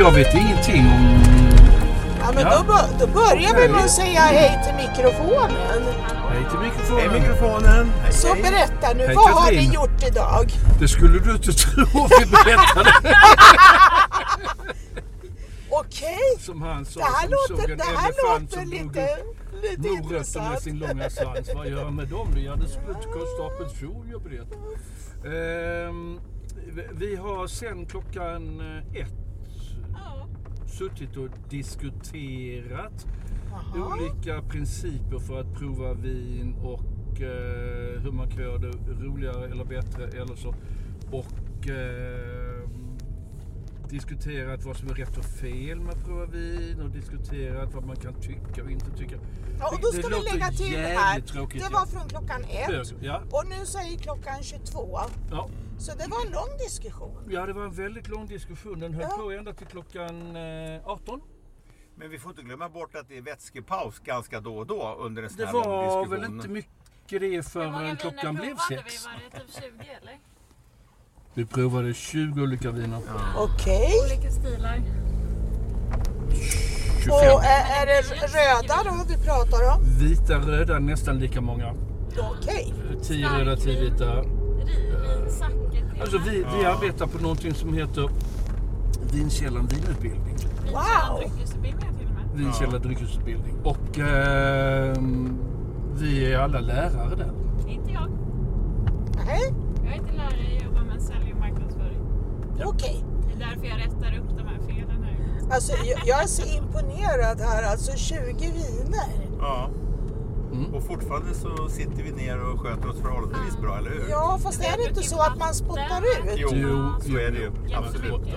Jag vet ingenting om... Ja, men Ja. Då, bör- då börjar vi med att säga hej till mikrofonen. Hej till mikrofonen. Hej mikrofonen! Hej, Så hej. berätta nu, Hej, vad har Katrin. ni gjort idag? Det skulle du inte tro vi berättade. Okej, Som han sa det här som såg låter, en det här elefant låter som lite, lite morötter med sin långa svans. Vad gör jag med dem? Ja, det skulle inte kosta kjol jag berättar. Ehm, vi- har sen klockan eh, suttit och diskuterat Jaha. olika principer för att prova vin och eh, hur man kan göra det roligare eller bättre eller så. Och eh, diskuterat vad som är rätt och fel med att prova vin och diskuterat vad man kan tycka och inte tycka. Ja, och då Det ska vi låter lägga till här. Det var från klockan ett ja. och nu så är klockan 22. Ja. Så det var en lång diskussion. ja, det var en väldigt lång diskussion. Den höll Ja. på ända till klockan eh, 18. Men vi får inte glömma bort att det är vätskepaus ganska då och då under en sån Det här lång var diskussion. väl inte mycket det förrän klockan blev sex. Var det typ 20 eller? Vi provade 20 olika viner. Okej. Olika stilar. 25. Och är, är det röda då vi pratar om? Vita, röda, nästan lika många. Okej. 10 röda, 10 vita. Alltså vi, vi arbetar på någonting som heter Vinkällan vinutbildning. Wow. Dryckesutbildningar till och med. Vinkälla dryckesutbildning. Och ehm, vi är alla lärare där. Inte jag. Nej, Jag är inte lärare, jag jobbar med sälj och marknadsföring. okej. Det är därför jag rättar upp de här felen här. Alltså jag, jag är så imponerad här. Alltså 20 viner. Ja. Mm. Och fortfarande så sitter vi ner och sköter oss förhållandevis bra, eller hur? Ja, fast är det inte så att man spottar ut? Jo, Jo, så är det ju. Absolut.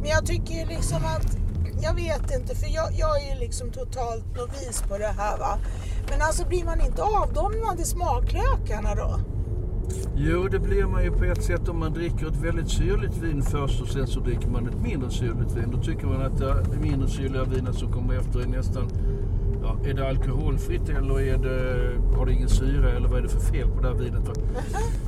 Men jag tycker ju liksom att, jag vet inte för jag, jag är ju liksom totalt novis på det här va. Men alltså blir man inte avdomnad i smaklökarna då? Jo, det blir man ju på ett sätt om man dricker ett väldigt syrligt vin först och sen så dricker man ett mindre syrligt vin. Då tycker man att det mindre syrliga vinet som kommer efter är nästan... Ja, är det alkoholfritt eller är det, har det ingen syra eller vad är det för fel på det här vinet?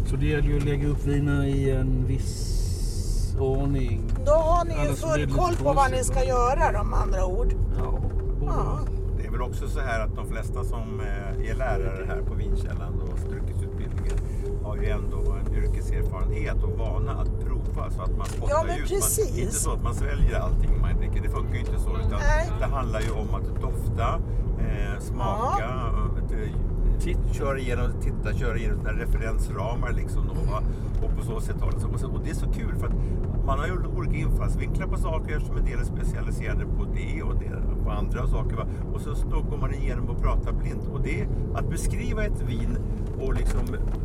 Så det gäller ju att lägga upp viner i en viss ordning. Då har ni ju full koll på vad ni ska göra de andra ord. Ja, Ja. Det är väl också så här att de flesta som eh, är lärare här på Vinkällan och dryckesutbildningen har ju ändå en yrkeserfarenhet och vana att prova så att man spottar Ja, men ut. precis. Man, inte så att man sväljer allting man dricker, det funkar ju inte så. Utan Nej. det handlar ju om att dofta, eh, smaka, vet du, titt, köra igenom, titta, köra igenom här referensramar liksom. Då, va? och på så sätt ha det. Så- Och, så, och det är så kul för att man har ju olika infallsvinklar på saker eftersom en del är specialiserade på det och det på andra saker. Va? Och så då går man igenom och pratar blint. Och det, att beskriva ett vin och liksom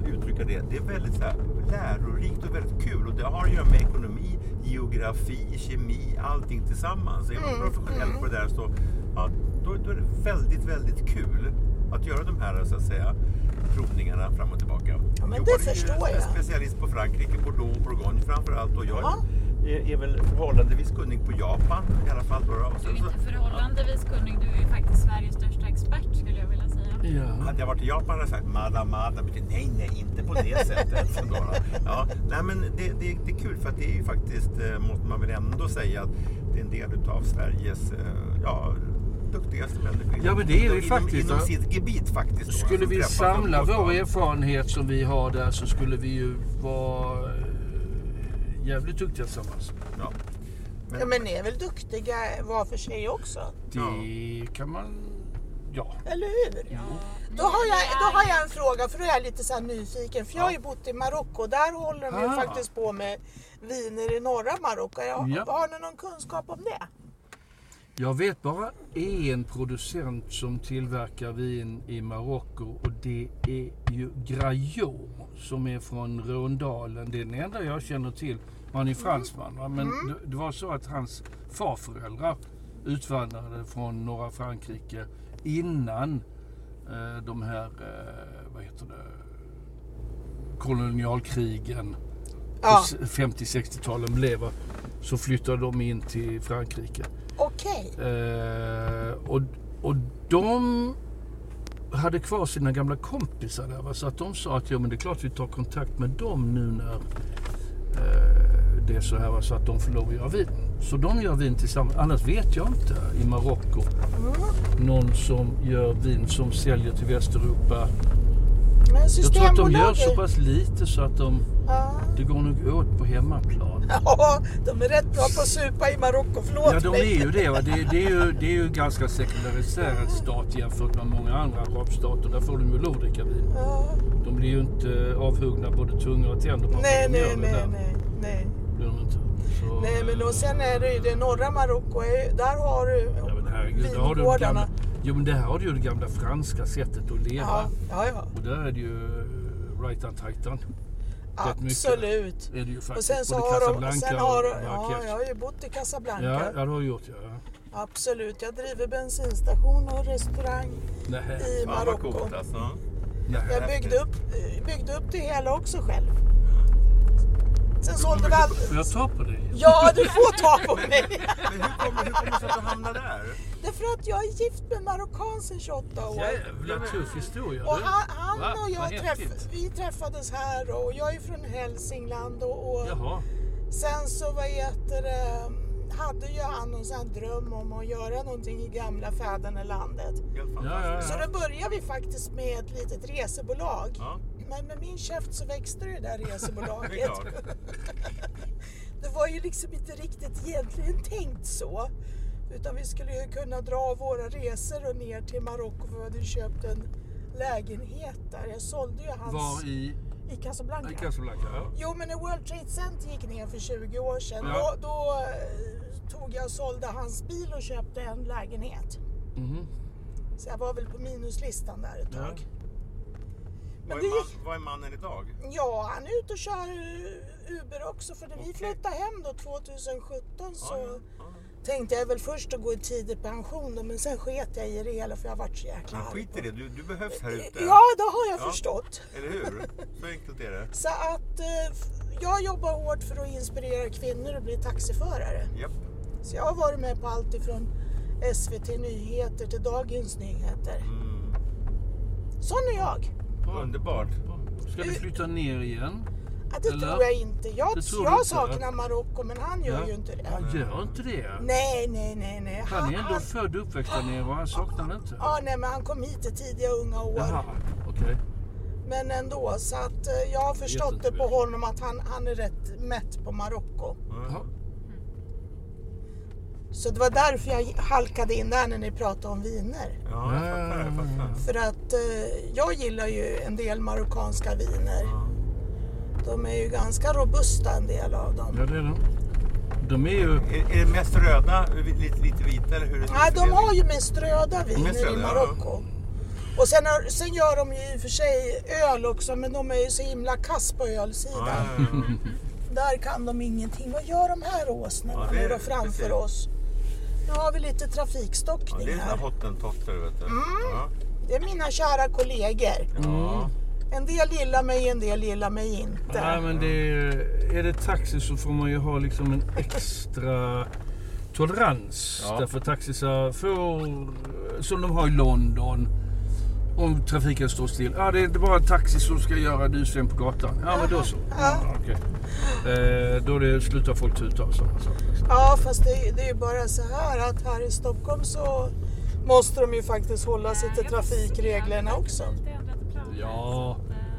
uttrycka det, det är väldigt så här, lärorikt och väldigt kul. Och det har att göra med ekonomi, geografi, kemi, allting tillsammans. Är man professionell på det där så ja, då, då är det väldigt, väldigt kul att göra de här så att säga provningarna fram och tillbaka. Ja, men Jag det var ju förstår jag. specialist på Frankrike, Bordeaux och Bourgogne framför allt. Och jag Ja. är, är väl förhållandevis kunnig på Japan i alla fall. Då. Och Du sen är så, inte förhållandevis kunnig, du är ju faktiskt Sveriges största expert skulle jag vilja säga. Ja. hade jag varit i Japan hade jag sagt mada mada. Men nej, nej, inte på det sättet. Så ja, nej, men det, det, det är kul för att det är ju faktiskt, eh, måste man väl ändå säga, att det är en del av Sveriges eh, ja, duktigaste människor. Ja, men det är inom, faktiskt, Inom sitt gebit faktiskt. då, Skulle som vi samla och- vår erfarenhet som vi har där så skulle vi ju vara eh, jävligt duktiga tillsammans. Ja. Men- Ja, men ni är väl duktiga var för sig också? Det kan man... Ja. Eller hur? Då, har jag, då har jag en fråga, för då är jag lite så här nyfiken. För jag har ju bott i Marocko. Där håller de ju Ah. faktiskt på med viner i norra Marocko. Ja. Har ni någon kunskap om det? Jag vet bara en producent som tillverkar vin i Marocko och det är ju Graillot som är från Råndalen. Det är den enda jag känner till. Han är fransman va? men det, det var så att hans farföräldrar utvandrade från norra Frankrike innan eh, de här, eh, vad heter det, kolonialkrigen Ja, på 50-60-talen blev. Så flyttade de in till Frankrike. Okej. Eh, och, och de hade kvar sina gamla kompisar där. Va? Så att de sa att ja, men det är klart vi tar kontakt med dem nu när eh, det är så här va, så att de får lov att göra vin. Så de gör vin tillsammans. Annars vet jag inte i Marocko någon som gör vin som säljer till Västeuropa. Men Jag tror att de gör så pass lite så att de, Ja. det går nog åt på hemmaplan. ja, de är rätt bra på att supa i Marocko. Förlåt Ja, de är ju det. Va? Det, det, är ju, det är ju ganska sekulariserad stat jämfört med många andra arabstater. Där får de ju lov dricka vin. Ja. De blir ju inte avhuggna både tunga och tänder på Nej, att de nej, det nej, där. nej, nej. Blir de inte. Så, Nej, men och sen är det ju det norra Marocko. Där har du Ja, men herregud, där har du vingårdarna. gamla, jo, men där har du ju det gamla franska sättet att leva. Ja, ja, ja. Och där är det ju eh, tajtan. Rätt mycket. Absolut. Är det ju Och sen så Både har de... Casablanca Sen har, och de- ja, jag har ju bott i Casablanca. Ja, ja, det har du gjort ja. Absolut. Jag driver bensinstation och restaurang Nej, i Marocko. coolt alltså. nej. Jag byggde upp, byggde upp det hela också själv. Sen sålde vi allt. Får jag ta på dig? Ja, du får ta på mig. Men hur kommer hur kommer det sig att du hamnade där? Därför att jag är gift med en marockan sedan 28 år. Jävla tuff historia Och han, han och jag träff, vi träffades här och jag är från Hälsingland och, och Jaha. sen så vad heter det, hade ju han någon sån här dröm om att göra någonting i gamla fädernelandet. Helt Ja, fantastiskt. Så då började vi faktiskt med ett litet resebolag. Ja. Men med min käft så växte det där resebolaget. Det var ju liksom inte riktigt egentligen tänkt så. Utan vi skulle ju kunna dra våra resor och ner till Marocko för vi hade köpt en lägenhet där. Jag sålde ju hans Var i, i Casablanca. i Casablanca? Ja. Jo men när World Trade Center gick ner för 20 år sedan Ja. då, då eh, tog jag och sålde hans bil och köpte en lägenhet. Mhm. Så jag var väl på minuslistan där ett Ja. Men Vad är, man, vad är mannen idag? ja, han är ute och kör Uber också för när vi Okej. flyttade hem då 2017 så Ja, ja, tänkte jag väl först att gå i tidig pension då, men sen sket jag i det hela för jag varit så jäkla Men skit i det, du, du behövs här ute. Ja, det har jag Ja. förstått. Eller hur? Så enkelt är det. Så att eh, jag jobbar hårt för att inspirera kvinnor att bli taxiförare. Japp. Så jag har varit med på allt ifrån SVT Nyheter till Dagens Nyheter. Mm. Sån är jag. Underbart. Ska du flytta ner igen? Ja, det Eller? tror jag inte. Jag, jag saknar Marocko men han gör Ja. ju inte det. Han gör inte det. Nej, nej, nej, nej. Han är ändå född och uppväxt där nere och han saknar det inte. Ja, nej, men han kom hit i tidiga unga år. Jaha, okej. Men ändå, så att eh, jag har förstått det på honom att han, han är rätt mätt på Marocko. Jaha. Så det var därför jag halkade in där när ni pratade om viner. Ja, jag fattar. Jag fattar. För att eh, jag gillar ju en del marockanska viner. De är ju ganska robusta en del av dem. Ja, det är de. De är ju... Är, är det mest röda, lite, lite vita eller hur? är det? Nej, de har ju mest röda viner Mest röda, i ja. Marocko. Och sen, har- sen gör de ju i och för sig öl också, men de är ju så himla kass på ölsidan. Ja, ja, ja. Där kan de ingenting. Vad gör de här åsnorna Ja, nu då framför precis. oss? Nu har vi lite Ja, trafikstockning det är här. hottentotter vet du. Mm. Ja. Det är mina kära kollegor. Ja. En del gillar mig, en del gillar mig inte. Nej, men det är, är det taxi så får man ju ha liksom en extra tolerans. Ja. Därför taxisar får, som de har i London, om trafiken står still. Ja, det är inte bara en taxi som ska göra en U-sväng på gatan. Ja, men då så. Ja, okej. eh, då är det, slutar folk tuta och sådana saker. Ja, fast det, det är ju bara så här att här i Stockholm så måste de ju faktiskt hålla sig till trafikreglerna också. Ja,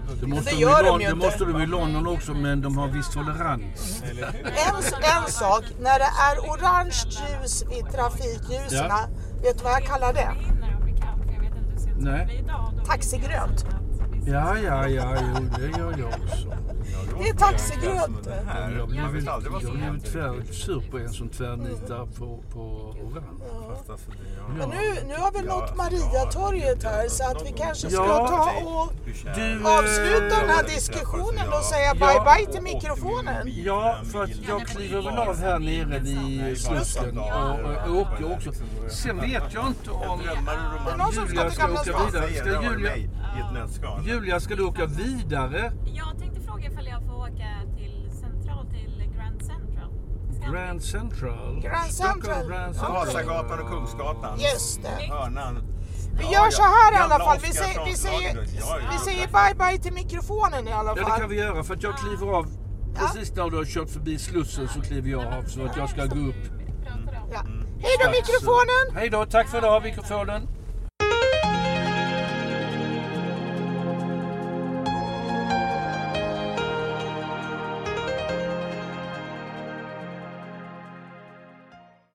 det Det måste, de, gör i de Lon- ju det måste de i London också, men de har viss tolerans. Hur? En, en sak, när det är orange ljus vid trafikljusen, Ja. vet du vad jag kallar det? Nej. Taxigrönt. Ja, ja, ja, jo, det gör jag också. Ja, Det är taxigrönt. Jag blev händer. tvär, sur på en som tvärnitar på, på orange. Fast alltså, ja. Men nu, nu har vi Ja, nått alltså, Mariatorget ja, här så att vi kanske ska Ja. ta och avsluta den här diskussionen och säga Ja. bye bye till mikrofonen. Ja, för att jag kliver väl av här nere vid Slussen och, och åker också. Sen vet jag inte om... Det är någon som ska Julia ska åka vidare. Ska Julia, i ett nötskal. Julia, ska du åka vidare? Jag tänkte fråga ifall jag får åka till Central, till Grand Central. Grand Central. Grand Central. Grand Central. Vasagatan och Kungsgatan. Just det. Hörnan. Vi gör så här i alla fall. Vi säger, vi säger, vi säger bye bye till mikrofonen i alla Ja, det fall. kan vi göra för att jag kliver av precis när du har kört förbi Slussen så kliver jag av så att jag ska gå upp. Ja. Hej då mikrofonen! Hej då, tack för idag mikrofonen.